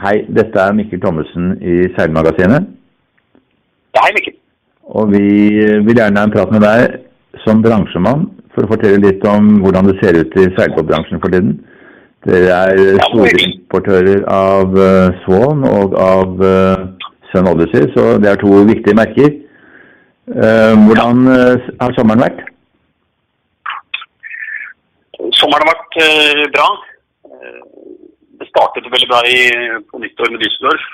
Hei, dette er Mikkel Thommessen i Seilmagasinet. Ja, hei, Mikkel. Og vi vil gjerne ha en prat med deg som bransjemann for å fortelle litt om hvordan det ser ut i seilbåtbransjen for tiden. Dere er Ja, store veldig. importører av uh, Swan og av uh, Sun Odyssey, så det er to viktige merker. Eh, hvordan eh, har sommeren vært? Sommeren har vært eh, bra. Startet veldig bra i, på nyttår med Düsseldorf,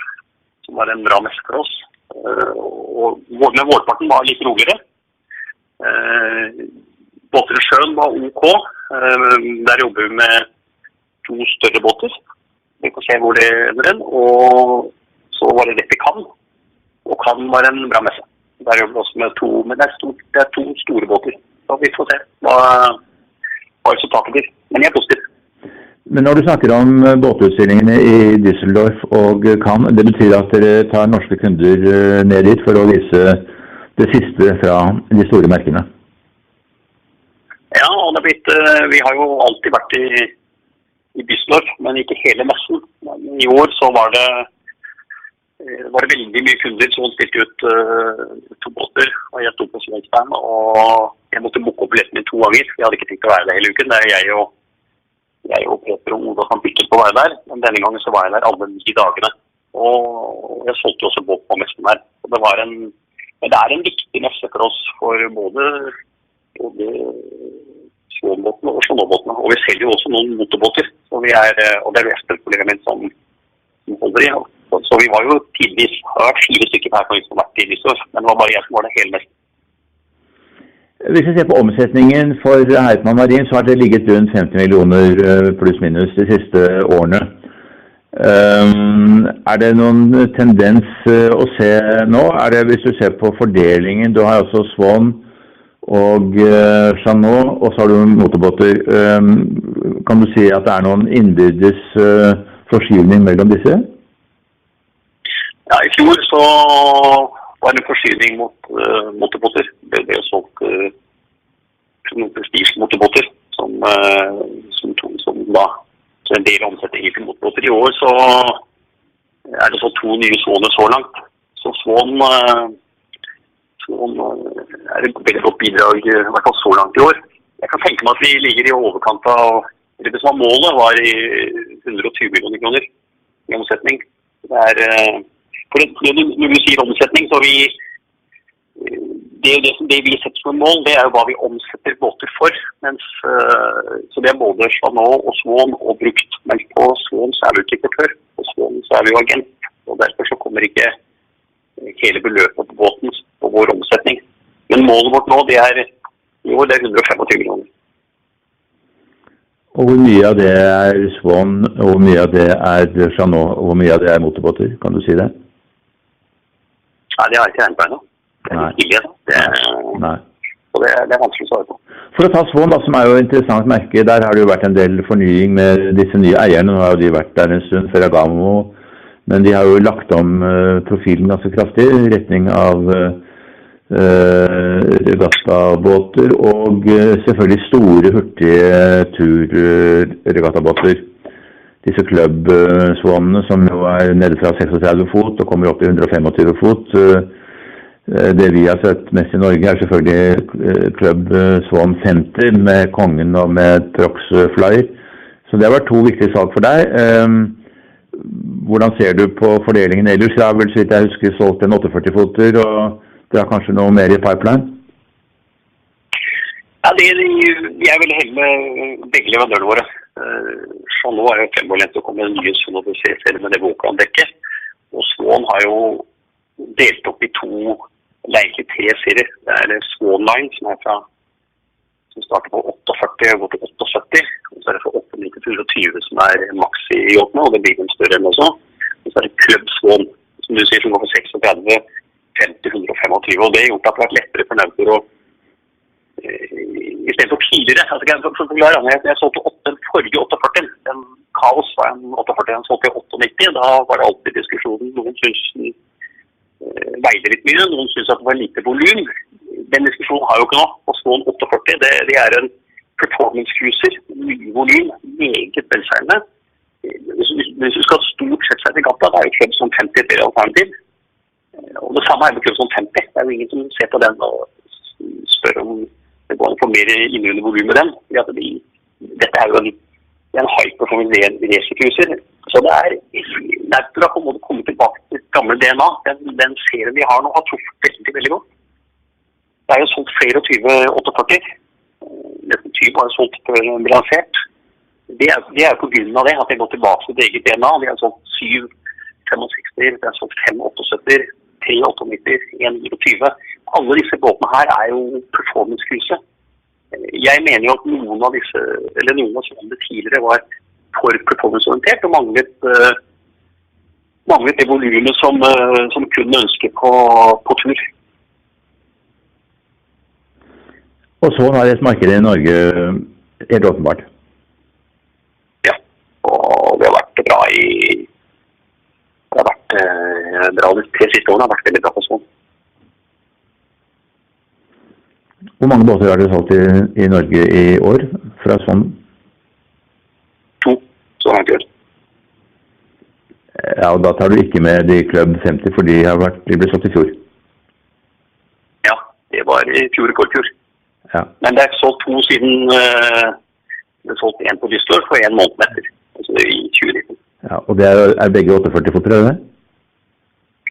som var en bra messe for oss. Eh, og men vårparten var litt roligere. Eh, båter i sjøen var OK. Eh, der jobber vi med to større båter. Vi får se hvor det ender hen. Og så var det rett i Cannes. Og Cannes var en bra messe. Der jobber vi også med to, men det er, stort, det er to store båter. Så vi får se hva, hva resultatet blir. Men jeg er positiv. Men når du snakker om eh, båtutstillingene i Düsseldorf og Cannes, det betyr at dere tar norske kunder eh, ned dit for å vise det siste fra de store merkene? Ja, og det er blitt, eh, vi har jo alltid vært i, i Düsseldorf, men ikke hele messen. I år så var det, var det veldig mye kunder som stilte ut uh, to båter. Og jeg sto på Svensband, og jeg måtte booke opp billetten min to ganger. Jeg hadde ikke tenkt å være der hele uken. Det er jeg og, jeg og Peter og Oda kan byttet på å være der. Men denne gangen så var jeg der alle ni dagene. Og jeg solgte også båt på messen der. Og det en det er en viktig messe for oss for både, både småbåtene og slåbåtene. Og vi selger jo også noen motorbåter. og, vi er, og det er Western-kollegaen min som, som holder i. Så, så vi var jo tidvis fire stykker her som har vært i men det var bare jeg som var det hele mest. Hvis vi ser på omsetningen for Heitmann Marin, så har det ligget rundt 50 millioner eh, pluss-minus de siste årene. Um, er det noen tendens eh, å se nå? Er det, hvis du ser på fordelingen, du har også Swan og Chanot, og så har du motorbåter. Kan du si at det er noen innbyrdes eh, forskyvning mellom disse? Ja, I fjor så var en forsyning mot uh, motorbåter. Det ble solgt uh, noen prestisjemotorbåter som, uh, som, som da så en del omsetninger til motorbåter. I år så er det så to nye Svåner så langt. Så Svån, uh, uh, er et veldig godt bidrag, i hvert fall så langt i år. Jeg kan tenke meg at vi ligger i overkant av eller Det som var målet, var i 120 millioner kroner i omsetning. Det er for det, Når du sier omsetning, så vi det, det, det vi setter som mål, det er jo hva vi omsetter båter for. Mens, eh, så det er både Chanot og Swan og brukt. Men på Swan så er vi ikke importør. På Swan så er vi jo agent. og Derfor så kommer ikke hele beløpet på båten på vår omsetning. Men målet vårt nå det er i det er 125 millioner. Og hvor mye av det er Swan, og hvor mye av det er Chanot, og hvor mye av det er motorbåter? Kan du si det? Nei, det har jeg ikke regnet på ennå. Det Nei. tidlig, altså. det, er- Nei. og det, det vanskelig å svare på. For å ta Svon, da, som er jo et interessant merke, der har det jo vært en del fornying med disse nye eierne. Nå har jo de vært der en stund, Ferragamo. Men de har jo lagt om uh, profilen ganske kraftig i retning av uh, regattabåter og selvfølgelig store, hurtige turregattabåter. Disse klubbsvanene som jo er nede fra 36 fot og kommer opp i 125 fot. eh, Det vi har sett mest i Norge, er selvfølgelig Club eh, Swan Center med Kongen og med Trox Flyer. Så det har vært to viktige salg for deg. Eh, Hvordan ser du på fordelingen ellers? Jeg har vel så vidt jeg husker solgt en 48-foter, og dere har kanskje noe mer i pipeline? Ja, det, de, de er veldig heldige med begge leverandørene våre. Uh, nå er jo fremoverlent og kommer med nye Sono serier med det Våkan-dekket. Og Swan har jo delt opp i to, eller egentlig tre serier. Det er Swan Line, som er fra som starter på 48 og går til 78. Og så er det fra 89 til 120 som er maks i yachtene, og det blir en større enn også. Og så er det Club Swan, som du sier, som går for 36, 50, 125. Og det har gjort at det har vært lettere for Nautor å istedenfor tidligere. Altså, jeg, for, for, for, jeg, jeg solgte åtte, den forrige 48. Den Kaos var en 48. en solgte jeg 98. Da var det alltid diskusjonen. Noen syns den eh, veide litt mye, noen syns at det var lite volum. Den diskusjonen har jo ikke nå. På en 48 det, det er en performance cruiser. Mye volum, meget velsignende. hvis, hvis du skal stort sett seg til gata, da er jo Club som 50 et alternativ. Og det samme er med Club som 50. Det er jo ingen som ser på den og spør om det går an å få mer innrunde volum med den. Dette er jo en, en high performance racercruiser. Så det er Nautura på en måte komme tilbake til gamle DNA. Den, den serien vi har nå, har truffet veldig, veldig godt. Det er jo solgt flere og 20 48. Nesten 20 bare solgt før den ble lansert. Det er, det er grunn av det, at de går tilbake til sitt eget DNA. Vi har solgt 7 65, det er solgt 5 78, 3 98, 1 29. Alle disse båtene her er jo performance-cruise. Jeg mener jo at noen av disse, eller noen av sånne tidligere var for performanceorientert og manglet, uh, manglet det volumet som, uh, som kunden ønsker på, på tur. Og så har et marked i Norge helt åpenbart. Ja, og det har vært bra i Det har vært eh, bra de tre siste årene. har vært veldig bra på sånn. Hvor mange båter har dere solgt i, i, Norge i år fra sånn? To, så langt i år. Ja, og da tar du ikke med de Club 50, for de, har vært, de ble solgt i fjor? Ja, det var i fjor i forfjor. Ja. Men det er solgt to siden uh, det er solgt én på Düsseldorf og én måned etter. Altså i 2019. Ja, og det er, er begge 48-fotere, er det det?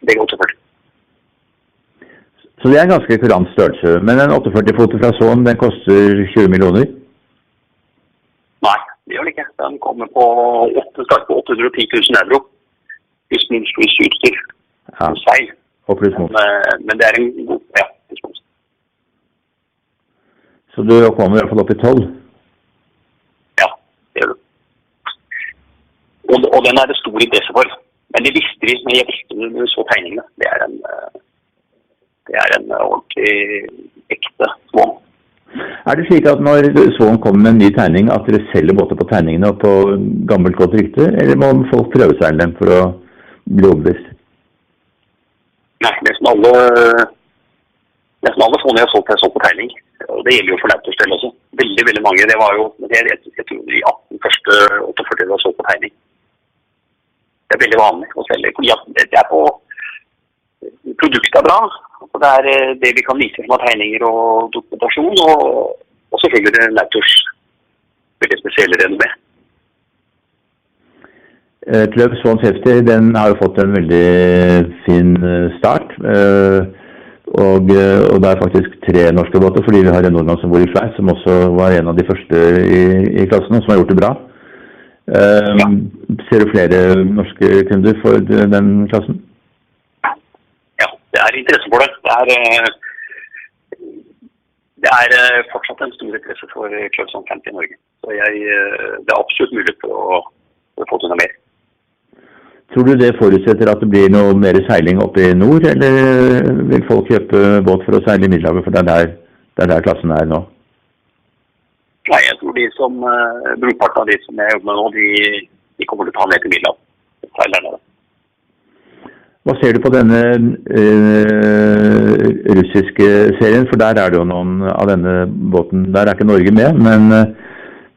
Begge 48. Så det er en ganske kurant størrelse. Men en 48-foter fra Son den koster 20 millioner? Nei, det gjør den ikke. Den kommer på 8, på 810 000 euro. Pluss minus pluss utstyr. Ja. Seil. Og pluss moms. Men, eh, men det er en god Ja, pluss moms. Så du kommer i hvert fall opp i 12? Ja, det gjør du. Og, og den er det stor interesse for. Men det visste vi men jeg visste det når vi så tegningene. Det er en, eh, det er en ordentlig ekte svan. Er det slik at når Svon kommer med en ny tegning, at dere selger båter på tegningene og på gammelt godt rykte, eller må folk prøve seg dem for å bli overbevist? Nei, nesten alle nesten alle sånne jeg har solgt, jeg solgt på tegning. Og det gjelder jo for Lauters del også. Veldig veldig mange. Det var jo jeg, jeg, jeg tror de 18 første 48 var solgt på tegning. Det er veldig vanlig å selge. fordi det er på Produktet er bra. Og Det er eh, det vi kan vise som tegninger og dokumentasjon. Og, og selvfølgelig Nautors veldig spesielle renommé. Eh, Club Swan Safety den har jo fått en veldig fin eh, start. Og, og, det er faktisk tre norske båter, fordi vi har en nordmann som bor i Sveits, som også var en av de første i, i klassen, og som har gjort det bra. Ja. Ser du flere norske kunder for den klassen? Det er interesse for det. Det er, det er fortsatt en stor interesse for Club Camp i Norge. Så jeg, det er absolutt mulig for å, for å få til noe mer. Tror du det forutsetter at det blir noe mer seiling oppe i nord, eller vil folk kjøpe båt for å seile i Middelhavet, for det er der, det er der klassen er nå? Nei, jeg tror de som, Brorparten av de som jeg jobber med nå, de, de kommer til å ta ned til Middelhavet. Seilerne. Hva ser du på denne uh, russiske serien? For der er det jo noen av denne båten Der er ikke Norge med, men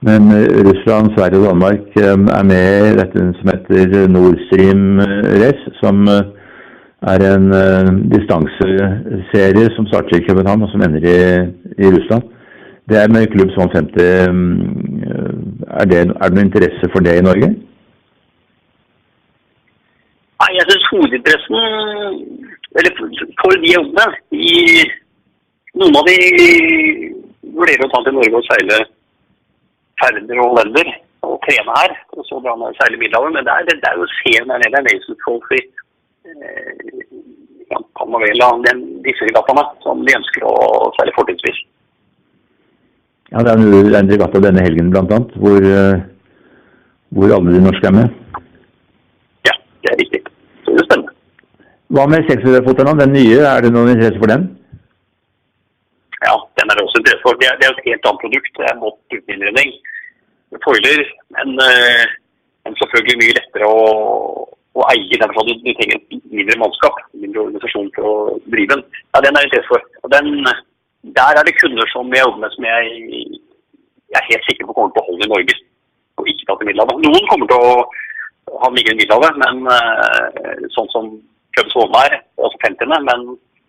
men Russland, Sverige og Danmark er med i dette som heter Nord Stream Race, som er en distanseserie som starter i København og som ender i, i Russland. Det er med klubb som 50. Er det, er det noen interesse for det i Norge? Nei, jeg syns hovedinteressen Eller for de jobbene Noen av de vurderer å ta til Norge og seile ferder og lender og trene her. Og så dra ned og seile Middelhavet. Men det er, det er jo serien der nede. Nasal Trophy, eh, Panavela, den, disse regattaene som de ønsker å seile fortrinnsvis. Ja, det er en regatta denne helgen bl.a. Hvor, hvor alle de norske er med. Ja, det er riktig. Så det er spennende. Hva med 600-foteren, Den nye, er det noen interesse for den? Ja, den er det også interesse for. Det er, det er et helt annet produkt. Det er båt uten innredning foiler, men, uh, men, selvfølgelig mye lettere å, å eie. Derfor du, du trenger et mindre mannskap, mindre organisasjon for å drive den. Ja, Den er det interesse for. Og den, der er det kunder som jeg jobber med som jeg, jeg er helt sikker på kommer til å holde i Norge, og ikke ta til Middelhavet. Noen kommer til å ha ligger i Middelhavet, men uh, sånn som Club Svolvær altså også 50-ene. Men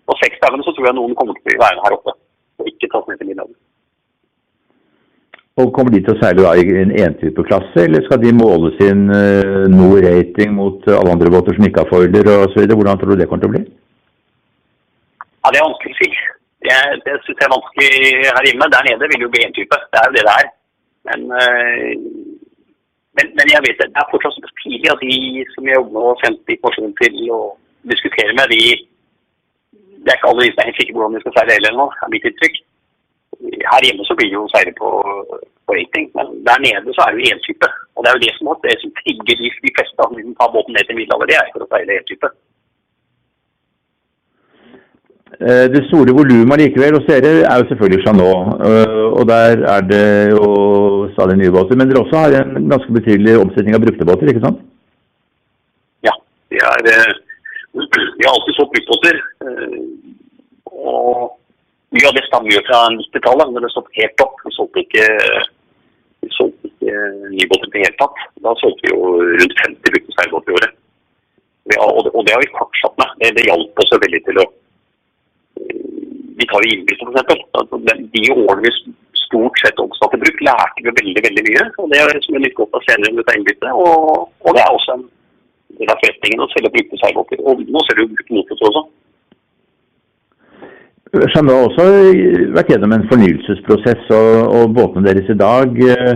på 60-dagene så tror jeg noen kommer til å bli værende her oppe og ikke tas med til Lillehammer. Og Kommer de til å seile da i en entypeklasse, eller skal de måle sin uh, nord-rating mot alle andre båter som ikke har foiler osv.? Hvordan tror du det kommer til å bli? Ja, Det er vanskelig å si. Det, det syns jeg er vanskelig her hjemme. Der nede vil det jo bli entype. Det er jo det det er. Men, uh, men, men, jeg vet det, det er fortsatt tidlig at de som jeg jobber med og sendt informasjon til og diskuterer med, de Det er ikke alle de som er helt sikre på hvordan de skal seile heller nå, er mitt inntrykk. Her hjemme så blir det jo seire på, på, rating, men der nede så er det jo entype. Og det er jo det som, det som trigger de, de fleste av dem som tar båten ned til Middelhavet, det er for å seile entype. Eh, det store volumet likevel hos dere er jo selvfølgelig Chanot. Eh, og der er det jo stadig nye båter. Men dere også har en ganske betydelig omsetning av brukte båter, ikke sant? Ja. Vi, har vi har alltid solgt bruktbåter. Og mye av det stammer jo fra 90-tallet, da det stod helt opp. Vi solgte ikke, vi solgte ikke nye båter i det hele tatt. Da solgte vi jo rundt 50 brukte seilbåter i året. og, det, og det har vi fortsatt med. Det, det hjalp oss veldig til å vi tar jo innbytte, f.eks. Altså, de årene vi stort sett omsatte bruk, lærte vi veldig veldig mye. og Det er som er litt godt av senere med innbyttet. Og, og det er også en del av forretningen å selge brukte seilbåter. Og nå selger vi brukte motorer også. Jeanne har også vært gjennom en fornyelsesprosess, og, og, båtene deres i dag eh,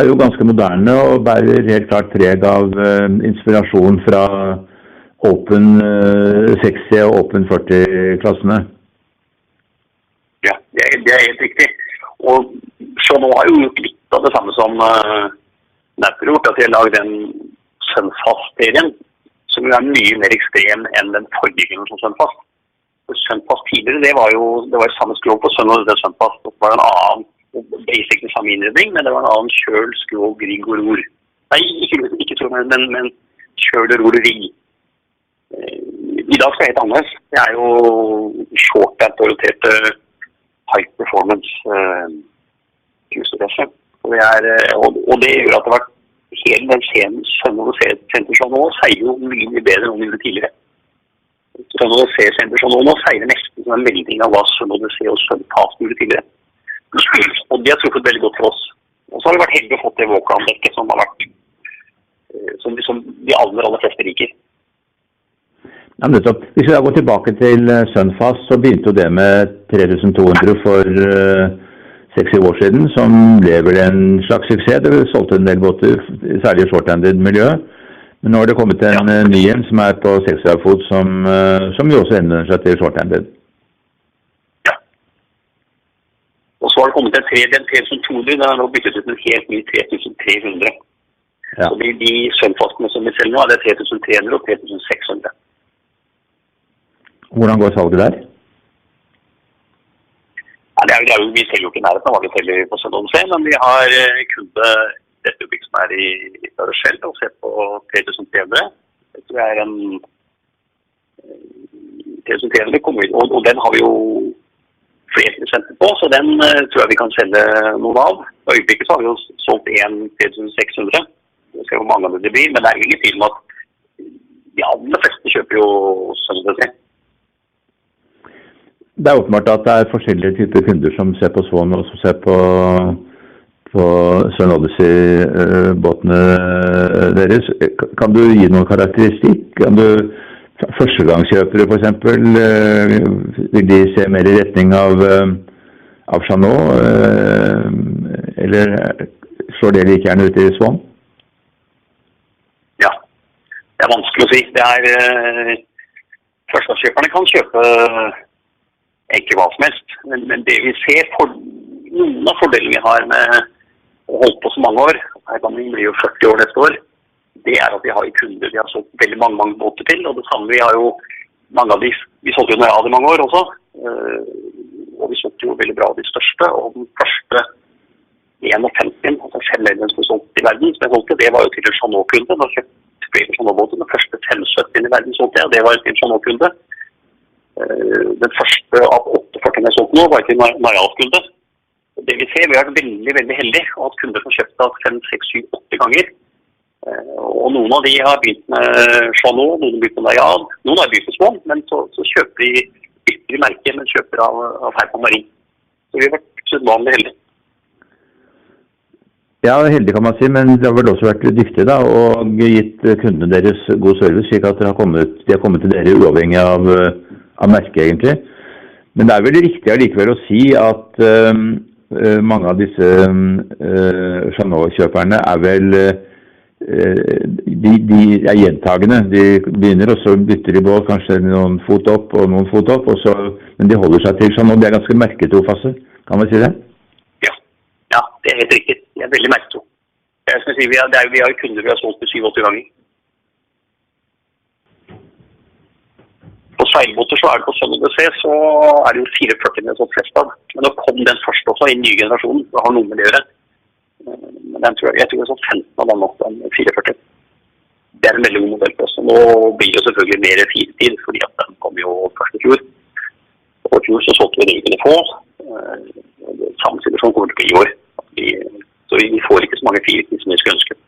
er jo ganske moderne og bærer helt klart preg av uh, inspirasjon fra Open 60 og Open 40-klassene. Ja, det er, det er, helt riktig. Og Jean har jo gjort litt av det samme som Napper gjort. At de har lagd den Sunfast-serien som jo er mye mer ekstrem enn den forrige som Sunfast. Sunfast tidligere det var jo det var samme skrog på Sun og det Sunfast. Det var en annen basically samme innredning, men det var en annen kjøl, skrog, rigg og ror. Nei, ikke, ikke men, men, men kjøl, ror rigg. I dag skal det helt annerledes. Det er jo short-orienterte high performance og, og, og, det gjør at det har vært hele den scenen Søndag Senter nå seier jo mye bedre enn de gjorde tidligere. Søndag Senter nå seier nesten som en melding av hva Søndag og Søntas gjorde tidligere. Og det har truffet veldig godt for oss. Og så har vi vært heldige å få det Walker-dekket som har vært som, som de aller, aller fleste liker. Ja, nettopp. Hvis vi da går tilbake til eh, Sunfast, så begynte jo det med 3200 for uh, seks år siden, som ble vel en slags suksess. Det solgte en del båter, særlig i short-handed miljø. Men nå har det kommet en ja. Eh, ny en som er på 60 fot, som, uh, som jo også ender seg til short-handed. Ja. Og så har det kommet en 3200, den er nå byttet ut en helt ny 3300. Ja. Så de, de Sunfastene som vi selger nå, er det 3300 og 3600. Hvordan går salget der? Ja, det er, det er, vi selger jo ikke i nærheten av hva vi selger på Søndagsmuseet, men vi har eh, kunde dette bygget som er i Rødskjell og ser på 3300. Det tror jeg er en 3300 eh, kommer, og, og den har vi jo flere prosenter på, så den uh, tror jeg vi kan selge noen av. I øyeblikket så har vi jo solgt én 3600. Vi ser hvor mange av det blir, men det er ingen tvil om at de aller fleste kjøper jo Søndagsmuseet. Det er åpenbart at det er forskjellige typer kunder som ser på Swan og som ser på, på Sun Odyssey-båtene eh, deres. Kan du gi noen karakteristikk? Kan du Førstegangskjøpere f.eks. Eh, vil de se mer i retning av, eh, av Chanot? Eller slår det like gjerne ut i Swan? Ja, det er vanskelig å si. Det er Førstegangskjøperne kan kjøpe ikke hva som helst. Men, men det vi ser, for, noen av fordelene vi har med å holde på så mange år, her kan vi bli jo 40 år neste år, det er at vi har kunder vi har solgt veldig mange mange båter til. Og det samme vi har jo mange av de Vi solgte jo Norad i mange år også. Eh, og vi solgte jo veldig bra de største. Og den første 51, altså femlederen som er solgt i verden, som jeg solgte, det var jo til en Chanot-kunde. Da kjøpte flere Chanot-båter. Den første 570 i verden solgte jeg, og det var til en Chanot-kunde. Eh, den første av åtte fartøyene jeg solgte nå, var ikke Najal-kunde. Det vi ser, vi har vært veldig veldig heldige og hatt kunder som kjøpte oss fem, seks, syv, åtte ganger. Eh, og noen av de har begynt med Chanot, noen har begynt med Nayad, noen har begynt med Swan, men så, så kjøper de ytterligere merke, men kjøper av, av Herman Marin. Så vi har vært sedvanlig heldige. Ja, heldig kan man si, men det har vel også vært dyktige da, og gitt kundene deres god service, slik at de har kommet, de har kommet til dere uavhengig av, av merket, egentlig. Men det er vel riktig allikevel å si at uh, mange av disse uh, Chanot-kjøperne er vel uh, de, de, er gjentagende. De begynner, og så bytter de båt, kanskje noen fot opp og noen fot opp. Så, men de holder seg til Chanot. De er ganske merketrofaste, kan vi si det? Ja. ja, det er helt riktig. De er veldig merketro. Si, vi, har, vi har kunder vi har solgt til syv-åtte ganger. Seilbåter så er det på Sun ODC så er det jo 44 med sånn flest av. Men nå kom den første også i den nye generasjonen. Det har noe med det å gjøre. Men jeg tror jeg, tror det er sånn 15 av den nok, den 44. Det er en veldig god modell på oss. Nå blir det selvfølgelig mer firetid, fordi at den kom jo først i fjor. Og i fjor så solgte vi reglene få. Samme situasjon kommer til å bli i år. Vi, så vi får ikke så mange firetid som vi skulle ønske.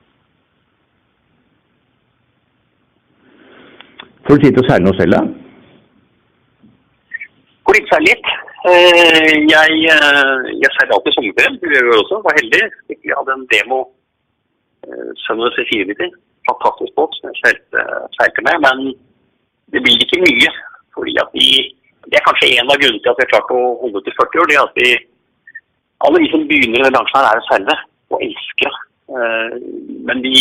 Får du tid til å seile noe selv, da? Går litt litt. Jeg, jeg seiler alltid sommerferien. Det gjør jeg også. Var heldig. Jeg hadde en demo Sunny C490. Fantastisk båt som jeg seilte, seilte, med. Men det blir ikke mye. fordi at vi, Det er kanskje en av grunnene til at vi har klart å holde til 40 år. det er at vi, Alle de som begynner i denne bransjen, her er å seile og elsker. Men vi,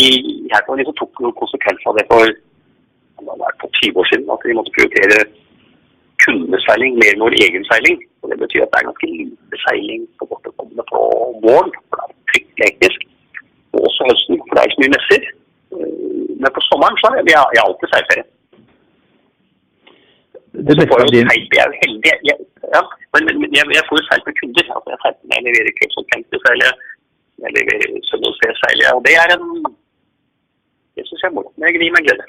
jeg liksom tok noen konsekvenser av det for det på 20 år siden. At vi måtte prioritere kundeseiling mer enn vår egen seiling. Og Det betyr at det er ganske lite seiling på bortekommende på våren. for Det er fryktelig hektisk. Og også høsten, for det er ikke så mye messer. Men på sommeren så er vi har jeg alltid seilferie. Det beste av din... Jeg er heldig. Jeg, ja, men, men jeg, jeg, får jo seilt med kunder. Altså jeg med, jeg leverer Kveldsholm-seil, jeg leverer Søndagsseil. Og det er en Det syns jeg er moro. Det gir meg glede.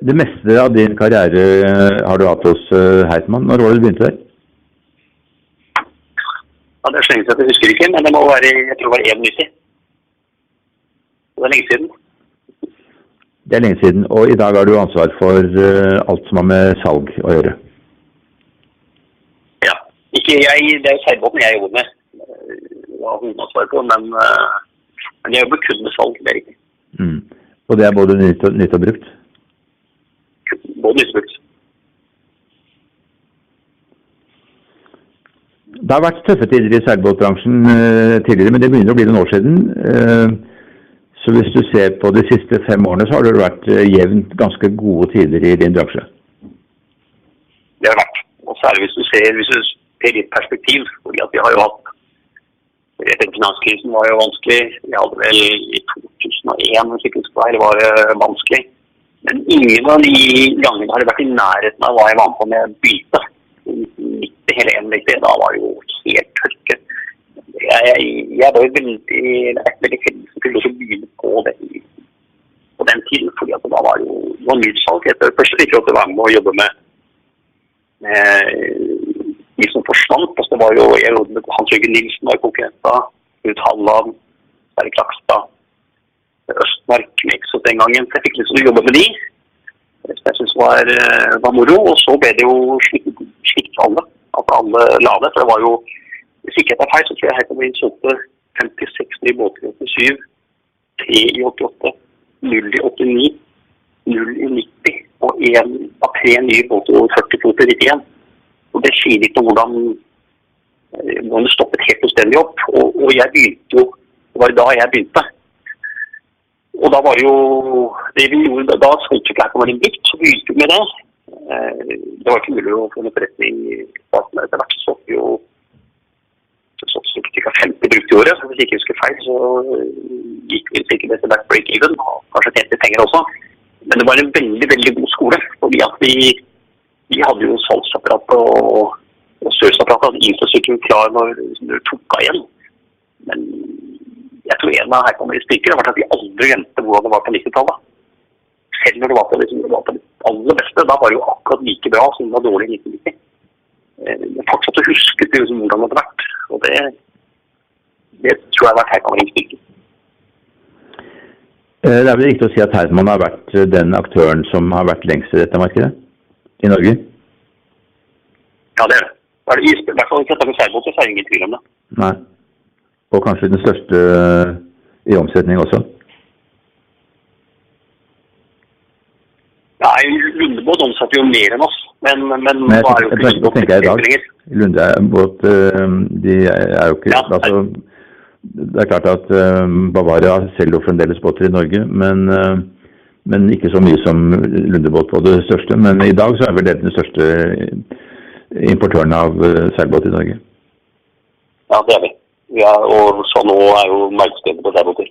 Det meste av din karriere har du hatt hos Heitmann. Når var det du begynte der? Ja, Det er så lenge siden jeg husker ikke, men det må være jeg tror det var 91. Det er lenge siden. Det er lenge siden, og i dag har du ansvar for alt som har med salg å gjøre? Ja. Ikke jeg, det er jo seilbåten jeg jobber med. Jeg har hovedansvar på, men, men jeg jobber kun med salg. Det er riktig. Mm. Og det er både nytt og, nytt og brukt? Både misbrukt. Det har vært tøffe tider i seilbåtbransjen uh, tidligere, men det begynner å bli noen år siden. Uh, så hvis du ser på de siste fem årene, så har det vært uh, jevnt ganske gode tider i din bransje? Det har det vært. Og særlig hvis du ser, hvis du ser i perspektiv. fordi at vi har jo hatt etter Finanskrisen var jo vanskelig. Vi hadde vel i 2001 hvis ikke var det vanskelig. Men ingen av de gangene har det vært i nærheten av hva jeg med på med byte. Midt i hele NVT, da var det jo helt tørke. Jeg, jeg var jo veldig, veldig heldig som kunne begynne på det på den tiden. fordi at da var det jo det var nyhetssalg. Jeg først fikk jeg være med å jobbe med, med de som forsvant. Altså, det var jo jeg jobbet med Hans Jørgen Nilsen var konkurrenter. Knut Halland, Sverre Klakstad. Østmark Mexos den gangen. Så jeg fikk liksom jobbe med de. Som jeg syntes var, var, moro. Og så ble det jo slikt for alle. At alle la det. For det var jo Hvis ikke jeg tar feil, så tror jeg her kommer inn solgte 56 nye båter i 87, 3 i 88, 0 i 89, 0 i 90 og én av tre nye båter over 40 fot i 91. Og det sier litt om hvordan, hvordan det stoppet helt fullstendig opp. Og, og jeg begynte jo Det var da jeg begynte. Og da var det jo det vi gjorde, da solgte ikke Erkemann brukt, så begynte vi med det. Det var ikke mulig å få noen forretning i starten. Etter hvert så vi jo så ca. 50 brukt i året. så Hvis jeg ikke husker feil, så gikk vi sikkert etter hvert break even. og Kanskje tjente penger også. Men det var en veldig veldig god skole. fordi at vi, vi hadde jo salgsapparat og, og serviceapparat. Infrastrukturen klar når du tok av igjen. Men jeg tror en av her kommer i spiker, har vært at de aldri glemte hvordan det var på 90-tallet. Selv når det var på, det, det var på det aller beste. Da var det jo akkurat like bra som det var dårlig i 1990. Men fortsatt å huske liksom, hvordan det hadde vært. Og det, det tror jeg har vært her kommer i spiker. Det er vel riktig å si at Herman har vært den aktøren som har vært lengst i dette markedet i Norge? Ja, det er det. I hvert fall dette med seilbåter, så er det ingen tvil om det. Nei. Og kanskje den største i omsetning også? Nei, Lundebåt omsatte jo mer enn oss. Men, men, Men nå er jo ikke dag. lenger. Lundebåt de er jo ikke Ja, altså, Det er klart at eh, Bavaria selger jo fremdeles båter i Norge, men, eh, men ikke så mye som Lundebåt på det største. Men i dag så er vel det den største importøren av eh, seilbåt i Norge. Ja, det er vi. Er, og så nå er jo markedsstedet på seilbåter.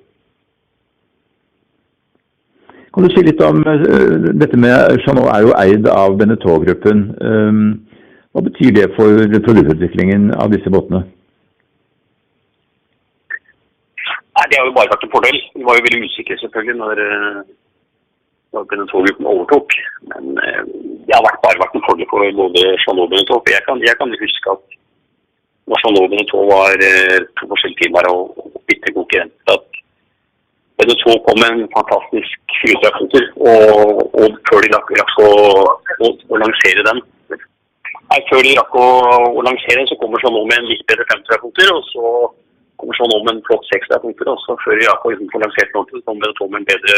Kan du si litt om eh, dette med Chanot er jo eid av Benetton-gruppen. Um, hva betyr det for produktutviklingen av disse båtene? Nei, Det har jo bare vært en fordel. Vi var jo veldig usikre selvfølgelig når, eh, når Benetton-gruppen overtok. Men eh, det har vært, bare vært en fordel for både Chanot og Benetton. Jeg jeg kan huske at når to Benetton var eh, to forskjellige firmaer og, og bitre konkurrenter, at to kom med en fantastisk flytrafoter, og, og før de rakk, rakk å, å, å lansere den Nei, Før de rakk å, å lansere den, så kommer Chanot med en litt bedre femtrafoter, og så kommer sånn om en flott sekstrafoter, og så før de rakk å få lansert den så kommer det to med en bedre,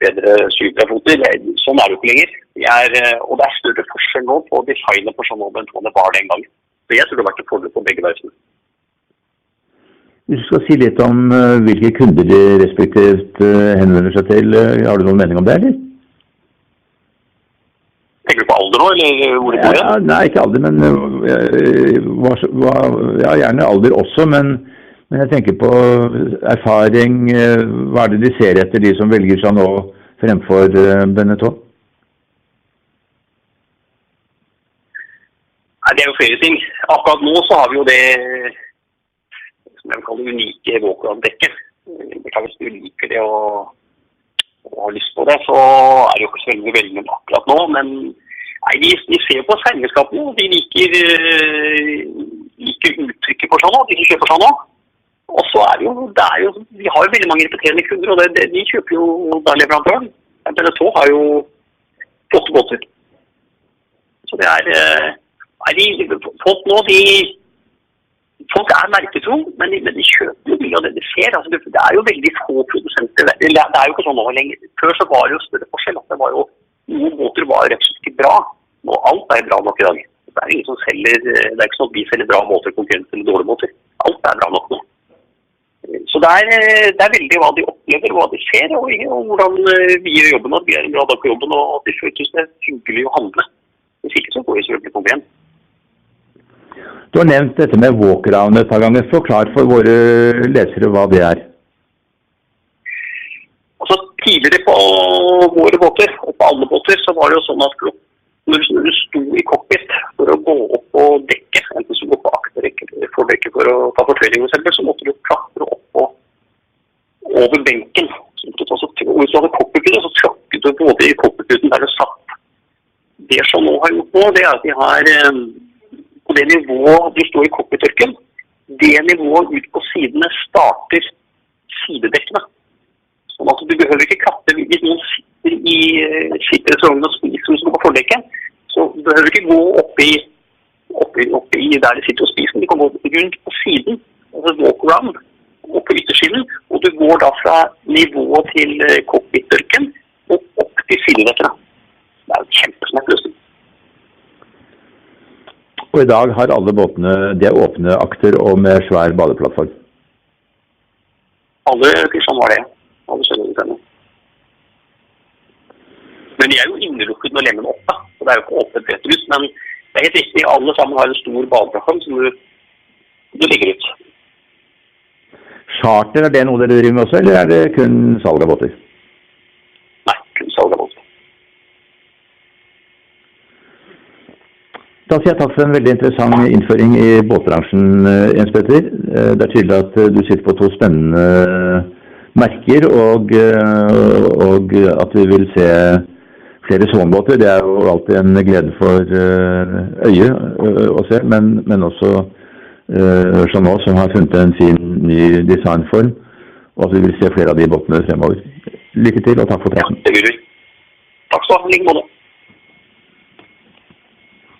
bedre syvtrafoter. Sånn er det jo ikke lenger. De er, eh, og det er større forskjell nå på designet på sånn om enn det var den gangen. Så jeg tror det har vært en fordel for begge verftene. Hvis du skal si litt om eh, hvilke kunder de respektivt eh, henvender seg til, eh, har du noen mening om det, eller? Tenker du på alder nå, eller hvor det bor? ja, nei, ikke alder, men hva, ja, gjerne alder også. Men, men jeg tenker på erfaring. Hva er det de ser etter, de som velger seg nå fremfor Benetton? Nei, Det er jo flere ting. Akkurat nå så har vi jo det som jeg vil kalle unike. Beklager hvis du liker det og, og har lyst på det, så er det jo ikke så veldig veldig akkurat nå. Men nei, de, de ser på seilskapene, og de liker, eh, liker uttrykket på sånn, og de kjøper sånn òg. Og så er det jo, det er jo Vi har jo veldig mange repeterende kunder, og det, det, de kjøper jo da leverandøren. Benetton har jo flotte båter. Så det er eh, Nei, de, folk nå, de Folk er merketro, men de, men de kjøper jo mye av det de ser. Altså, det, det er jo veldig få produsenter. Det, det er jo ikke sånn nå lenger. Før så var det jo større forskjell. at det var jo Noen båter var rett og slett ikke bra. Nå alt er bra nok i dag. Det er ingen som selger, det er ikke sånn at vi selger bra måter, konkurrent eller dårlige måter. Alt er bra nok nå. Så det er, det er veldig hva de opplever, hva de ser, og, og hvordan eh, vi gjør jobben. At vi er en bra dag på jobben, og at de føles hyggelig å handle. Hvis ikke så går vi selvfølgelig problem. Du har nevnt dette med walkaround et par ganger. Forklar for våre lesere hva det er. Altså Tidligere på våre båter, og på alle båter, så var det jo sånn at når du- sto i cockpit for å gå opp på dekket, enten så gå på akterdekket eller fordekket for å ta fortøyning, for så måtte du klatre opp og over benken. Så hvis du hadde cockpit, så tråkket du både i cockpiten der du satt. Det som nå har gjort nå, det er at de har eh, på det nivået du står i cockpitørken, det nivået ut på sidene starter sidedekkene. Sånn at du behøver ikke klatre hvis noen sitter i eh, restauranten og spiser som på fordekket, så behøver du ikke gå oppi, oppi, oppi der de sitter og spiser. De kan gå rundt på siden, altså walk around, opp i yttersiden, og du går da fra nivået til cockpit-tørken og opp til sidedekkene. Det er jo en kjempesmart løsning. Og i dag har alle båtene de er åpne akter og med svær badeplattform. Alle Kristian var det. Alle skjønner. Men de er jo innelukket når lemmen er oppe. Så det er jo ikke åpent rett ut. Men det er helt riktig. Alle sammen har en stor badeplattform som du, du legger ut. Charter, er det noe dere driver med også, eller er det kun salg av båter? Nei, kun salg av båt. Da sier jeg takk for en veldig interessant innføring i båtbransjen, eh, Jens Petter. Eh, Det er tydelig at eh, du sitter på to spennende merker, og, og at vi vil se flere Swan-båter. Det er jo alltid en glede for øyet å se, men, men også Chanot, som har funnet en fin ny designform. og at vi vil se flere av de båtene fremover. Lykke til, og takk for Ja, det vil vi. Takk skal du ha. I like måte.